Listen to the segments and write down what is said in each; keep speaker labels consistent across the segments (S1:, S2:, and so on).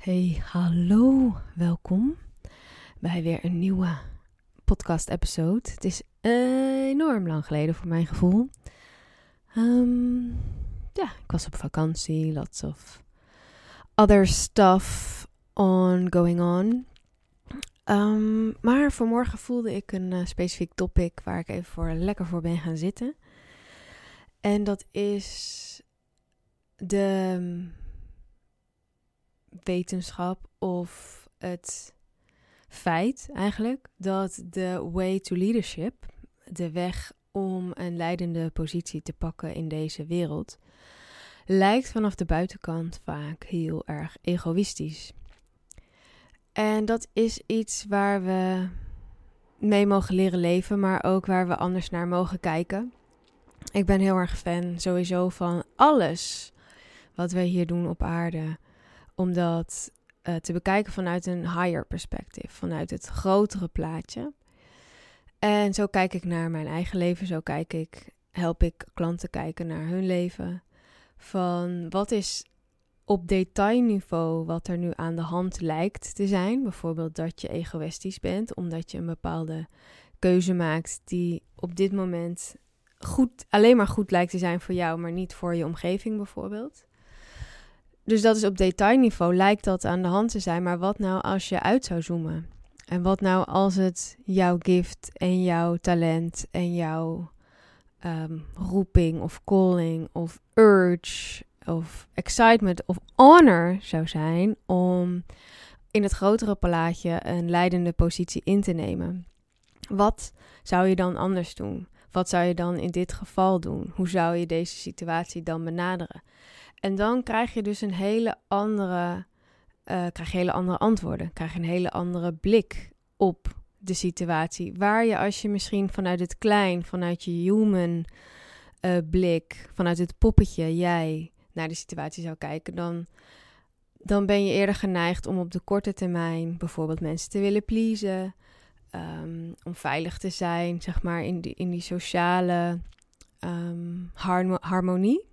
S1: Hey, hallo, welkom bij weer een nieuwe podcast-episode. Het is enorm lang geleden voor mijn gevoel. Ehm, ja, ik was op vakantie, lots of other stuff on going on. Um, maar vanmorgen voelde ik een uh, specifiek topic waar ik even voor lekker voor ben gaan zitten. En dat is de wetenschap of het feit eigenlijk dat de way to leadership, de weg om een leidende positie te pakken in deze wereld, lijkt vanaf de buitenkant vaak heel erg egoïstisch. En dat is iets waar we mee mogen leren leven, maar ook waar we anders naar mogen kijken. Ik ben heel erg fan sowieso van alles wat we hier doen op aarde om dat uh, te bekijken vanuit een higher perspective, vanuit het grotere plaatje. En zo kijk ik naar mijn eigen leven, zo kijk ik, help ik klanten kijken naar hun leven. Van wat is op detailniveau wat er nu aan de hand lijkt te zijn. Bijvoorbeeld dat je egoïstisch bent, omdat je een bepaalde keuze maakt die op dit moment goed, alleen maar goed lijkt te zijn voor jou, maar niet voor je omgeving bijvoorbeeld. Dus dat is op detailniveau lijkt dat aan de hand te zijn. Maar wat nou als je uit zou zoomen? En wat nou als het jouw gift en jouw talent en jouw um, roeping of calling of urge of excitement of honor zou zijn om in het grotere plaatje een leidende positie in te nemen? Wat zou je dan anders doen? Wat zou je dan in dit geval doen? Hoe zou je deze situatie dan benaderen? En dan krijg je dus een hele andere, uh, krijg hele andere antwoorden. Krijg je een hele andere blik op de situatie. Waar je als je misschien vanuit het klein, vanuit je human uh, blik, vanuit het poppetje, jij naar de situatie zou kijken, dan, dan ben je eerder geneigd om op de korte termijn bijvoorbeeld mensen te willen pleasen. Um, om veilig te zijn, zeg maar, in die, in die sociale um, harmonie.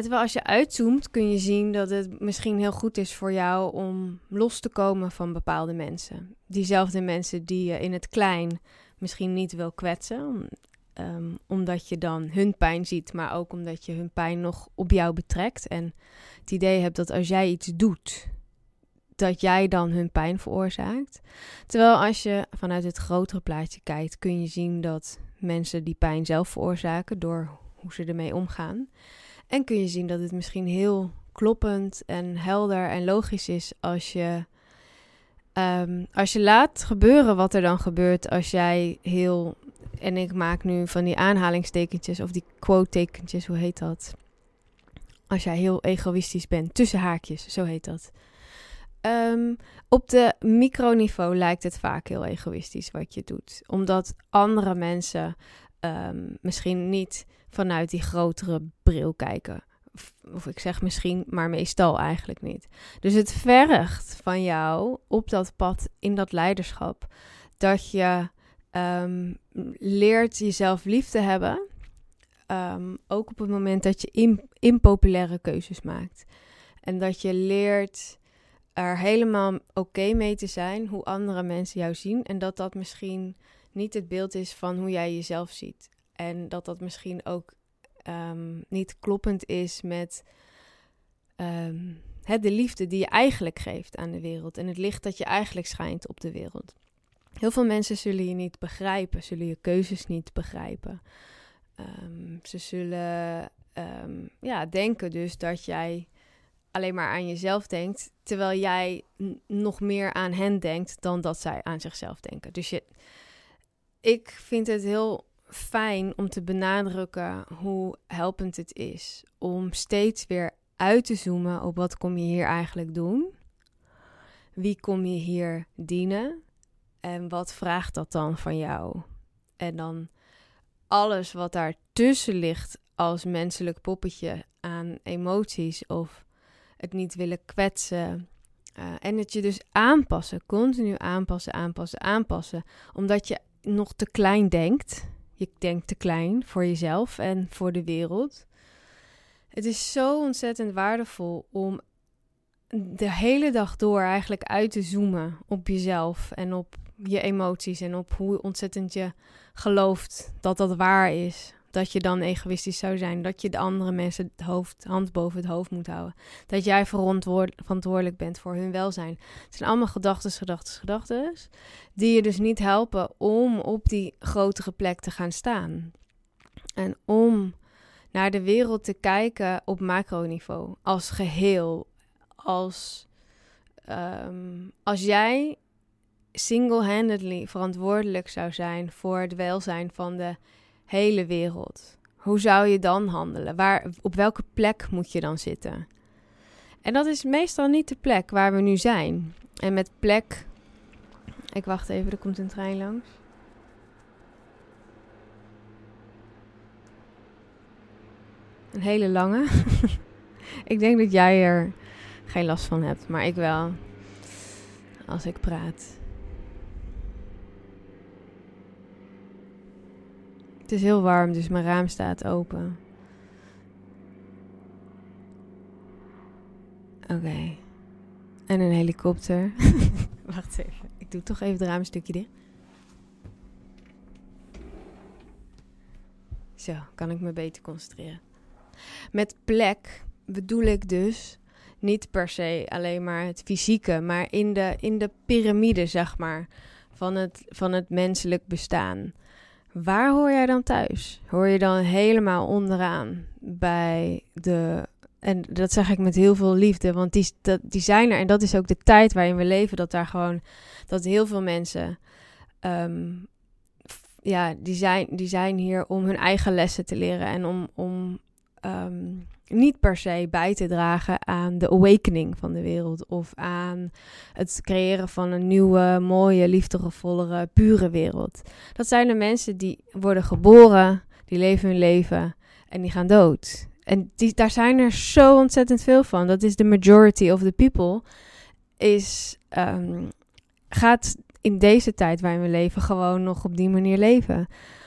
S1: Terwijl als je uitzoomt kun je zien dat het misschien heel goed is voor jou om los te komen van bepaalde mensen. Diezelfde mensen die je in het klein misschien niet wil kwetsen, um, omdat je dan hun pijn ziet, maar ook omdat je hun pijn nog op jou betrekt. En het idee hebt dat als jij iets doet, dat jij dan hun pijn veroorzaakt. Terwijl als je vanuit het grotere plaatje kijkt, kun je zien dat mensen die pijn zelf veroorzaken door hoe ze ermee omgaan. En kun je zien dat het misschien heel kloppend en helder en logisch is als je, um, als je laat gebeuren wat er dan gebeurt als jij heel. En ik maak nu van die aanhalingstekentjes of die quote-tekentjes, hoe heet dat? Als jij heel egoïstisch bent, tussen haakjes, zo heet dat. Um, op de microniveau lijkt het vaak heel egoïstisch wat je doet, omdat andere mensen um, misschien niet vanuit die grotere bril kijken. Of, ik zeg misschien, maar meestal eigenlijk niet. Dus het vergt van jou op dat pad, in dat leiderschap, dat je um, leert jezelf lief te hebben. Um, ook op het moment dat je impopulaire keuzes maakt. En dat je leert er helemaal oké mee te zijn hoe andere mensen jou zien. En dat dat misschien niet het beeld is van hoe jij jezelf ziet. En dat dat misschien ook um, niet kloppend is met um, de liefde die je eigenlijk geeft aan de wereld. En het licht dat je eigenlijk schijnt op de wereld. Heel veel mensen zullen je niet begrijpen, zullen je keuzes niet begrijpen. Um, ze zullen ja, denken dus dat jij alleen maar aan jezelf denkt, terwijl jij nog meer aan hen denkt dan dat zij aan zichzelf denken. Dus je, ik vind het heel fijn om te benadrukken hoe helpend het is om steeds weer uit te zoomen op wat kom je hier eigenlijk doen? Wie kom je hier dienen? En wat vraagt dat dan van jou? En dan alles wat daartussen ligt als menselijk poppetje aan emoties of het niet willen kwetsen. Uh, en het je dus aanpassen, continu aanpassen, aanpassen, aanpassen. Omdat je nog te klein denkt. Je denkt te klein voor jezelf en voor de wereld. Het is zo ontzettend waardevol om de hele dag door eigenlijk uit te zoomen op jezelf en op je emoties en op hoe ontzettend je gelooft dat dat waar is. Dat je dan egoïstisch zou zijn. Dat je de andere mensen het hoofd, hand boven het hoofd moet houden. Dat jij verantwoordelijk bent voor hun welzijn. Het zijn allemaal gedachten, gedachten, gedachten. Die je dus niet helpen om op die grotere plek te gaan staan. En om naar de wereld te kijken op macroniveau. Als geheel. Als, ehm, als jij single-handedly verantwoordelijk zou zijn voor het welzijn van de hele wereld. Hoe zou je dan handelen? Waar, op welke plek moet je dan zitten? En dat is meestal niet de plek waar we nu zijn. En met plek. Ik wacht even, er komt een trein langs. Een hele lange. ik denk dat jij er geen last van hebt, maar ik wel. Als ik praat. Het is heel warm, dus mijn raam staat open. Oké. En een helikopter. Wacht even. Ik doe toch even het raam een stukje dicht. Zo, kan ik me beter concentreren. Met plek bedoel ik dus niet per se alleen maar het fysieke, maar in de, in de piramide, zeg maar, van het, van het menselijk bestaan. Waar hoor jij dan thuis? Hoor je dan helemaal onderaan bij de. En dat zeg ik met heel veel liefde, want die, dat, die zijn er. En dat is ook de tijd waarin we leven. Dat daar gewoon. Dat heel veel mensen. Ehm, ja, die zijn, die zijn hier om hun eigen lessen te leren. En om, om ehm, niet per se bij te dragen aan de awakening van de wereld of aan het creëren van een nieuwe, mooie, liefdevollere, pure wereld. Dat zijn de mensen die worden geboren, die leven hun leven en die gaan dood. En die, daar zijn er zo ontzettend veel van. Dat is de majority of the people. Is, um, gaat in deze tijd waarin we leven gewoon nog op die manier leven.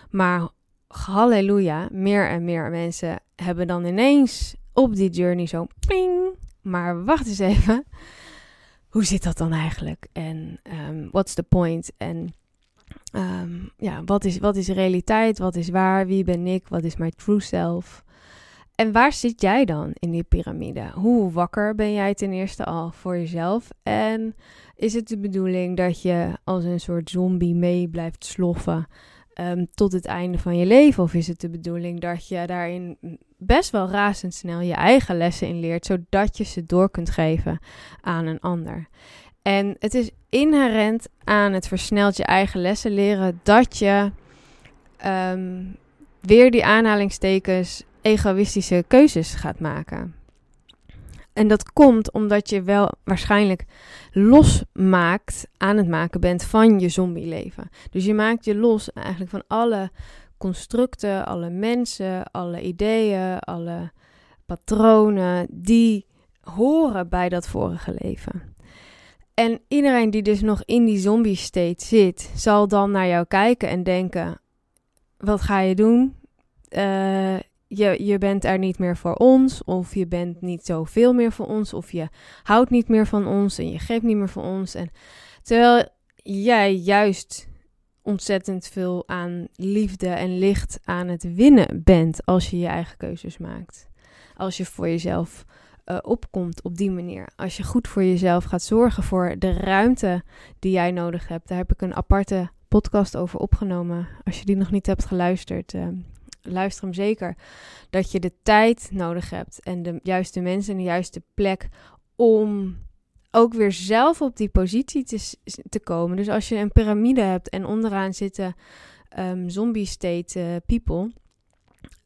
S1: Maar halleluja, meer en meer mensen hebben dan ineens op die journey zo ping. Maar wacht eens even. Hoe zit dat dan eigenlijk? En um, what's the point? En um, ja, wat is, wat is realiteit? Wat is waar? Wie ben ik? Wat is mijn true self? En waar zit jij dan in die piramide? Hoe wakker ben jij ten eerste al voor jezelf? En is het de bedoeling dat je als een soort zombie mee blijft sloffen um, tot het einde van je leven? Of is het de bedoeling dat je daarin best wel razendsnel je eigen lessen in leert, zodat je ze door kunt geven aan een ander? En het is inherent aan het versneld je eigen lessen leren dat je um, weer die aanhalingstekens egoïstische keuzes gaat maken. En dat komt omdat je wel waarschijnlijk losmaakt, aan het maken bent van je zombieleven. Dus je maakt je los eigenlijk van alle constructen, alle mensen, alle ideeën, alle patronen die horen bij dat vorige leven. En iedereen die dus nog in die zombie state zit, zal dan naar jou kijken en denken: wat ga je doen? Uh, je, je bent er niet meer voor ons, of je bent niet zoveel meer voor ons, of je houdt niet meer van ons en je geeft niet meer van ons. En terwijl jij juist ontzettend veel aan liefde en licht aan het winnen bent als je je eigen keuzes maakt. Als je voor jezelf uh, opkomt op die manier. Als je goed voor jezelf gaat zorgen voor de ruimte die jij nodig hebt. Daar heb ik een aparte podcast over opgenomen. Als je die nog niet hebt geluisterd, uh, luister hem zeker, dat je de tijd nodig hebt en de juiste mensen en de juiste plek om ook weer zelf op die positie te, te komen. Dus als je een piramide hebt en onderaan zitten um, zombie state people,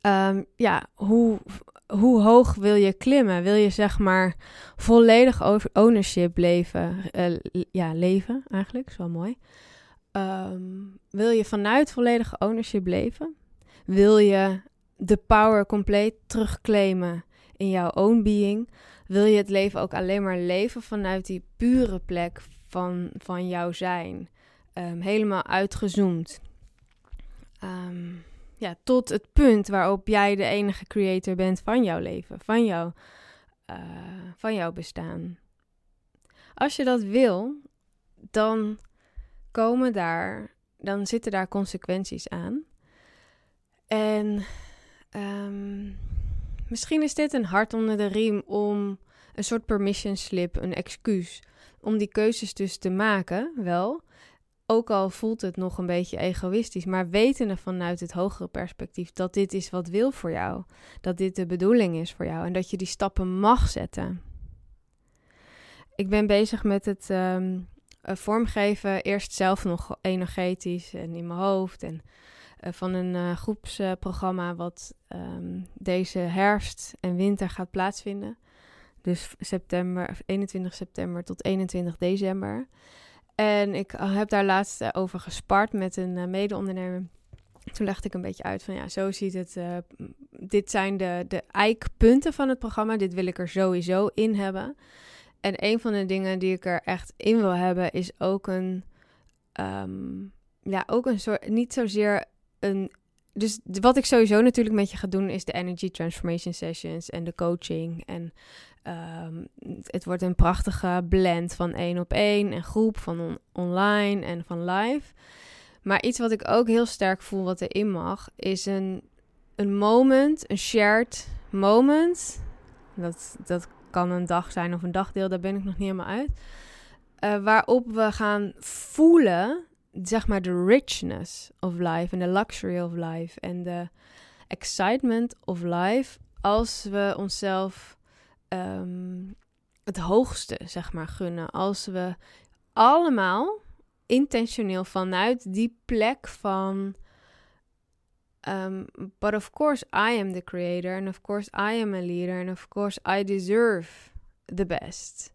S1: um, ja, hoe, hoe hoog wil je klimmen? Wil je zeg maar volledig ownership leven? Uh, ja, leven eigenlijk, is wel mooi. Um, wil je vanuit volledige ownership leven? Wil je de power compleet terugclaimen in jouw own being? Wil je het leven ook alleen maar leven vanuit die pure plek van, van jouw zijn? Um, helemaal uitgezoomd. Um, ja, tot het punt waarop jij de enige creator bent van jouw leven, van, jou, uh, van jouw bestaan. Als je dat wil, dan komen daar, dan zitten daar consequenties aan. En ehm, misschien is dit een hart onder de riem om een soort permission slip, een excuus, om die keuzes dus te maken, wel. Ook al voelt het nog een beetje egoïstisch, maar wetende vanuit het hogere perspectief dat dit is wat wil voor jou, dat dit de bedoeling is voor jou en dat je die stappen mag zetten. Ik ben bezig met het um, vormgeven, eerst zelf nog energetisch en in mijn hoofd en van een uh, groepsprogramma wat um, deze herfst en winter gaat plaatsvinden. Dus september, 21 september tot 21 december. En ik heb daar laatst over gespart met een mede-ondernemer. Toen legde ik een beetje uit van ja, zo ziet het. dit zijn de, de eikpunten van het programma. Dit wil ik er sowieso in hebben. En een van de dingen die ik er echt in wil hebben is ook een. Um, ja, ook een soort. Niet zozeer Dus wat ik sowieso natuurlijk met je ga doen is de Energy Transformation Sessions en de coaching. En um, het wordt een prachtige blend van één op één en groep, van on online en van live. Maar iets wat ik ook heel sterk voel wat erin mag, is een, een moment, een shared moment. Dat, dat kan een dag zijn of een dagdeel, daar ben ik nog niet helemaal uit. Uh, waarop we gaan voelen zeg maar de richness of life en de luxury of life en de excitement of life als we onszelf um, het hoogste zeg maar gunnen. Als we allemaal intentioneel vanuit die plek van um, but of course I am the creator and of course I am a leader and of course I deserve the best.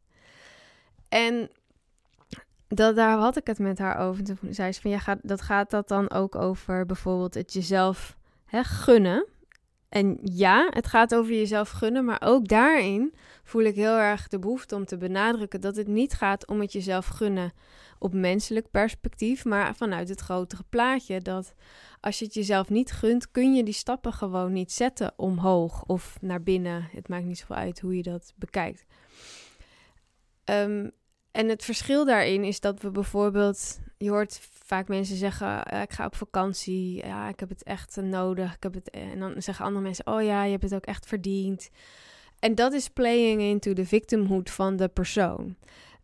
S1: En dat, daar had ik het met haar over. Toen zei ze van, ja, gaat, dat gaat dat dan ook over bijvoorbeeld het jezelf hè, gunnen. En ja, het gaat over jezelf gunnen, maar ook daarin voel ik heel erg de behoefte om te benadrukken dat het niet gaat om het jezelf gunnen op menselijk perspectief, maar vanuit het grotere plaatje. Dat als je het jezelf niet gunt, kun je die stappen gewoon niet zetten omhoog of naar binnen. Het maakt niet zoveel uit hoe je dat bekijkt. Um, en het verschil daarin is dat we bijvoorbeeld, je hoort vaak mensen zeggen, ik ga op vakantie, ja, ik heb het echt nodig, ik heb het, en dan zeggen andere mensen, oh ja, je hebt het ook echt verdiend. En dat is playing into the victimhood van de persoon.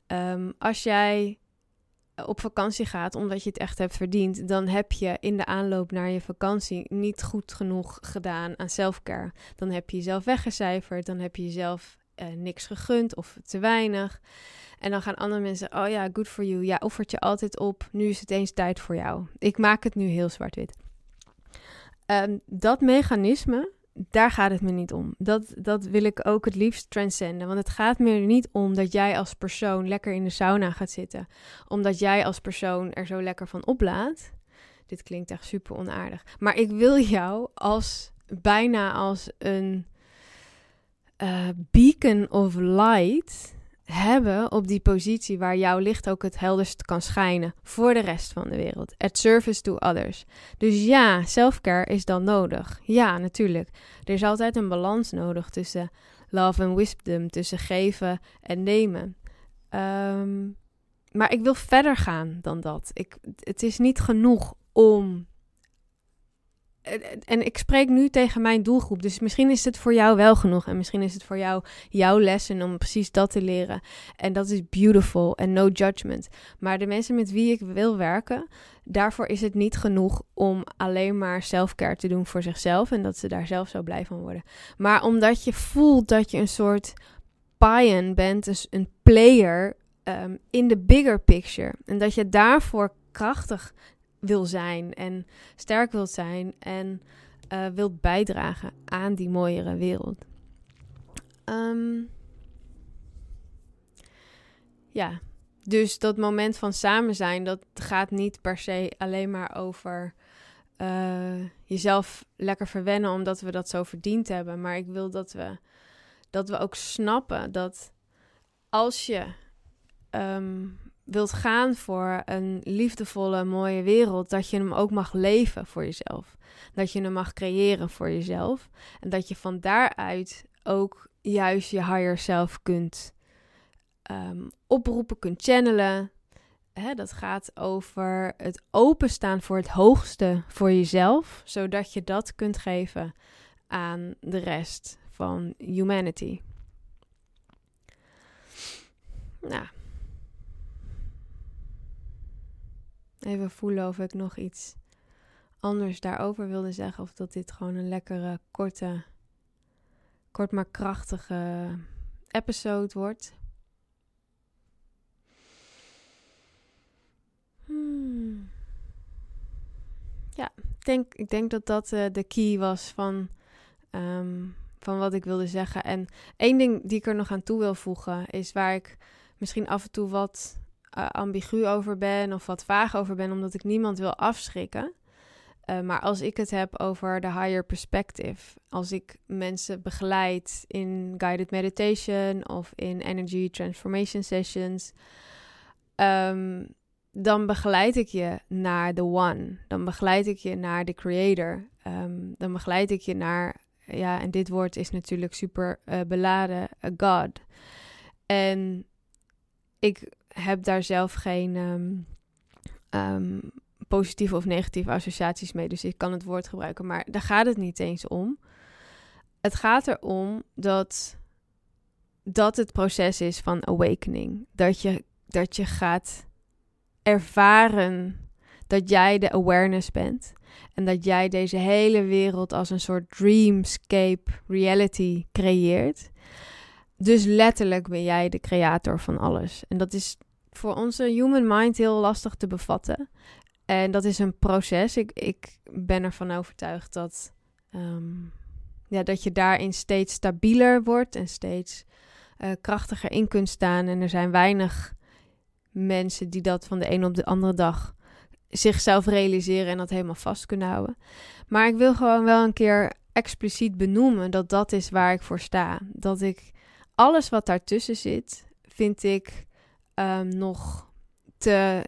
S1: Um, als jij op vakantie gaat omdat je het echt hebt verdiend, dan heb je in de aanloop naar je vakantie niet goed genoeg gedaan aan selfcare. Dan heb je jezelf weggecijferd, dan heb je jezelf uh, niks gegund of te weinig. En dan gaan andere mensen, oh ja, good for you. Ja, offert je altijd op. Nu is het eens tijd voor jou. Ik maak het nu heel zwart-wit. Um, dat mechanisme, daar gaat het me niet om. Dat, dat wil ik ook het liefst transcenden. Want het gaat me er niet om dat jij als persoon lekker in de sauna gaat zitten. Omdat jij als persoon er zo lekker van oplaat. Dit klinkt echt super onaardig. Maar ik wil jou als bijna als een uh, beacon of light hebben op die positie waar jouw licht ook het helderst kan schijnen voor de rest van de wereld. At service to others. Dus ja, selfcare is dan nodig. Ja, natuurlijk. Er is altijd een balans nodig tussen love en wisdom, tussen geven en nemen. Ehm, maar ik wil verder gaan dan dat. Ik, het is niet genoeg om en ik spreek nu tegen mijn doelgroep. Dus misschien is het voor jou wel genoeg. En misschien is het voor jou jouw lessen om precies dat te leren. En dat is beautiful en no judgment. Maar de mensen met wie ik wil werken, daarvoor is het niet genoeg om alleen maar selfcare te doen voor zichzelf. En dat ze daar zelf zo blij van worden. Maar omdat je voelt dat je een soort pion bent, dus een player um, in de bigger picture. En dat je daarvoor krachtig wil zijn en sterk wilt zijn en uh, wilt bijdragen aan die mooiere wereld. Um, ja, dus dat moment van samen zijn, dat gaat niet per se alleen maar over uh, jezelf lekker verwennen omdat we dat zo verdiend hebben. Maar ik wil dat we, dat we ook snappen dat als je um, wilt gaan voor een liefdevolle, mooie wereld, dat je hem ook mag leven voor jezelf. Dat je hem mag creëren voor jezelf. En dat je van daaruit ook juist je higher self kunt ehm, oproepen kunt channelen. Dat gaat over het openstaan voor het hoogste voor jezelf, zodat je dat kunt geven aan de rest van humanity. Nou. Even voelen of ik nog iets anders daarover wilde zeggen. Of dat dit gewoon een lekkere, korte, kort maar krachtige episode wordt. Hmm. Ja, ik denk, ik denk dat dat uh, de key was van, um, van wat ik wilde zeggen. En één ding die ik er nog aan toe wil voegen is waar ik misschien af en toe wat uh, ambigu over ben of wat vaag over ben, omdat ik niemand wil afschrikken. Uh, maar als ik het heb over de higher perspective, als ik mensen begeleid in guided meditation of in energy transformation sessions, um, dan begeleid ik je naar the one. Dan begeleid ik je naar de creator. Um, dan begeleid ik je naar, ja, en dit woord is natuurlijk super uh, beladen, a God. En ik heb daar zelf geen um, um, positieve of negatieve associaties mee. Dus ik kan het woord gebruiken. Maar daar gaat het niet eens om. Het gaat erom dat, dat het proces is van awakening. Dat je, dat je gaat ervaren dat jij de awareness bent. En dat jij deze hele wereld als een soort dreamscape reality creëert. Dus letterlijk ben jij de creator van alles. En dat is voor onze human mind heel lastig te bevatten. En dat is een proces. Ik, ik ben ervan overtuigd dat, um, ja, dat je daarin steeds stabieler wordt en steeds uh, krachtiger in kunt staan. En er zijn weinig mensen die dat van de een op de andere dag zichzelf realiseren en dat helemaal vast kunnen houden. Maar ik wil gewoon wel een keer expliciet benoemen dat dat is waar ik voor sta. Dat ik alles wat daartussen zit, vind ik um, nog te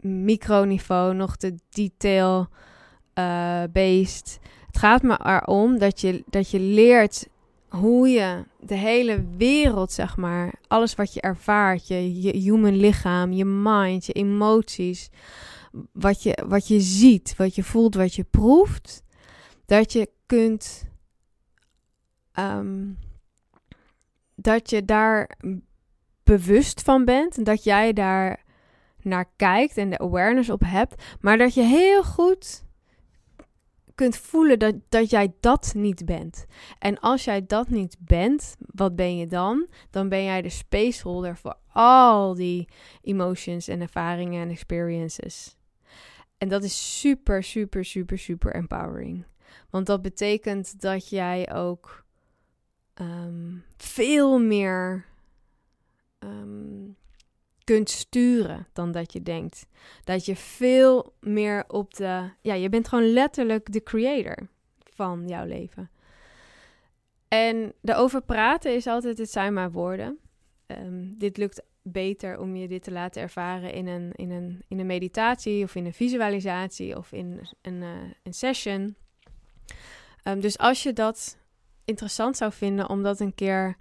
S1: microniveau, nog te detail-based. Uh, het gaat me erom dat je, dat je leert hoe je de hele wereld, zeg maar, alles wat je ervaart, je, je human lichaam, je mind, je emoties, wat je, wat je ziet, wat je voelt, wat je proeft, dat je kunt, um, dat je daar bewust van bent, dat jij daar naar kijkt en de awareness op hebt, maar dat je heel goed kunt voelen dat, dat jij dat niet bent. En als jij dat niet bent, wat ben je dan? Dan ben jij de spaceholder voor al die emotions en ervaringen en experiences. En dat is super, super, super, super empowering. Want dat betekent dat jij ook um, veel meer um, kunt sturen dan dat je denkt. Dat je veel meer op de. Ja, je bent gewoon letterlijk de creator van jouw leven. En over praten is altijd het zijn maar woorden. Um, dit lukt beter om je dit te laten ervaren in een, in een, in een meditatie of in een visualisatie of in een, uh, een session. Dus als je dat interessant zou vinden om dat een keer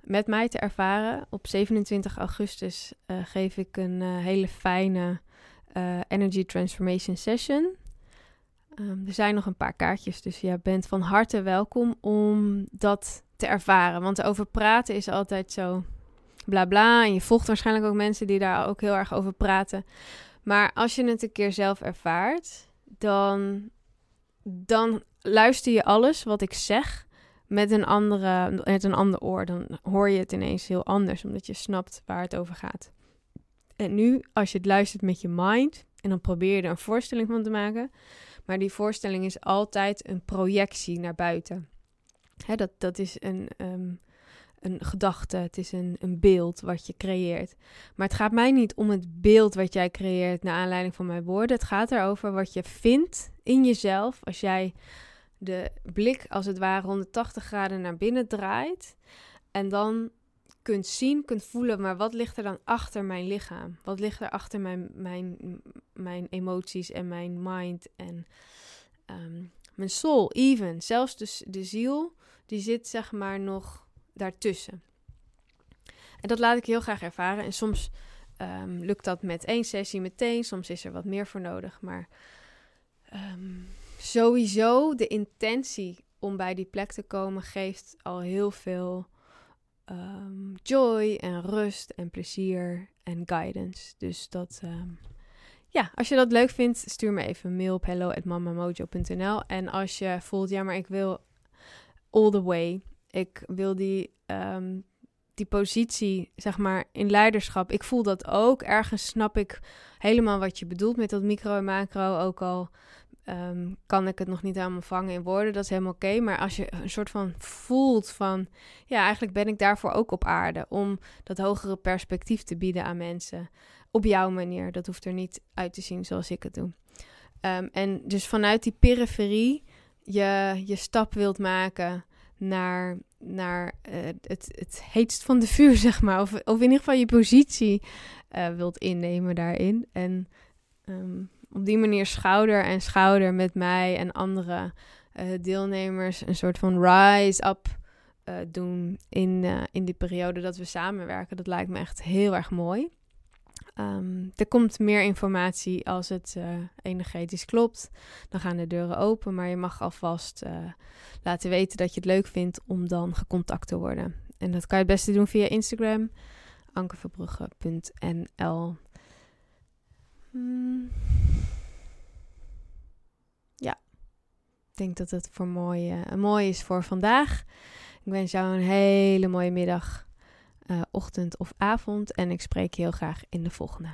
S1: met mij te ervaren. Op 27 augustus uh, geef ik een uh, hele fijne uh, Energy Transformation Session. Um, er zijn nog een paar kaartjes, dus je bent van harte welkom om dat te ervaren. Want over praten is altijd zo bla bla. En je volgt waarschijnlijk ook mensen die daar ook heel erg over praten. Maar als je het een keer zelf ervaart, dan, dan luister je alles wat ik zeg met een, andere, met een ander oor, dan hoor je het ineens heel anders, omdat je snapt waar het over gaat. En nu, als je het luistert met je mind, en dan probeer je er een voorstelling van te maken, maar die voorstelling is altijd een projectie naar buiten. Dat, dat is een, um, een gedachte, het is een, een beeld wat je creëert. Maar het gaat mij niet om het beeld wat jij creëert naar aanleiding van mijn woorden. Het gaat erover wat je vindt in jezelf als jij de blik als het ware 180 graden naar binnen draait. En dan kunt zien, kunt voelen, maar wat ligt er dan achter mijn lichaam? Wat ligt er achter mijn, mijn, mijn emoties en mijn mind en um, mijn soul, even. Zelfs dus de ziel, die zit zeg maar nog daartussen. En dat laat ik heel graag ervaren. En soms ehm, lukt dat met één sessie meteen, soms is er wat meer voor nodig. Maar ehm, sowieso de intentie om bij die plek te komen geeft al heel veel um, joy en rust en plezier en guidance. Dus dat, um, ja, als je dat leuk vindt, stuur me even een mail op hello@mamamojo.nl. En als je voelt, ja, maar ik wil all the way. Ik wil die, um, die positie, zeg maar, in leiderschap. Ik voel dat ook. Ergens snap ik helemaal wat je bedoelt met dat micro en macro. Ook al um, kan ik het nog niet helemaal vangen in woorden. Dat is helemaal oké. Maar als je een soort van voelt van... Ja, eigenlijk ben ik daarvoor ook op aarde. Om dat hogere perspectief te bieden aan mensen. Op jouw manier. Dat hoeft er niet uit te zien zoals ik het doe. Um, en dus vanuit die periferie je, je stap wilt maken naar, naar uh, het, het heetst van de vuur, zeg maar. Of, of in ieder geval je positie uh, wilt innemen daarin. En um, op die manier schouder en schouder met mij en andere uh, deelnemers een soort van rise up uh, doen in, uh, in die periode dat we samenwerken. Dat lijkt me echt heel erg mooi. Um, er komt meer informatie als het energetisch klopt. Dan gaan de deuren open, maar je mag alvast laten weten dat je het leuk vindt om dan gecontact te worden. En dat kan je het beste doen via Instagram, ankerverbrugge.nl. Hmm. Ja, ik denk dat het voor mooi, uh, mooi is voor vandaag. Ik wens jou een hele mooie middag, uh, ochtend of avond. En ik spreek je heel graag in de volgende.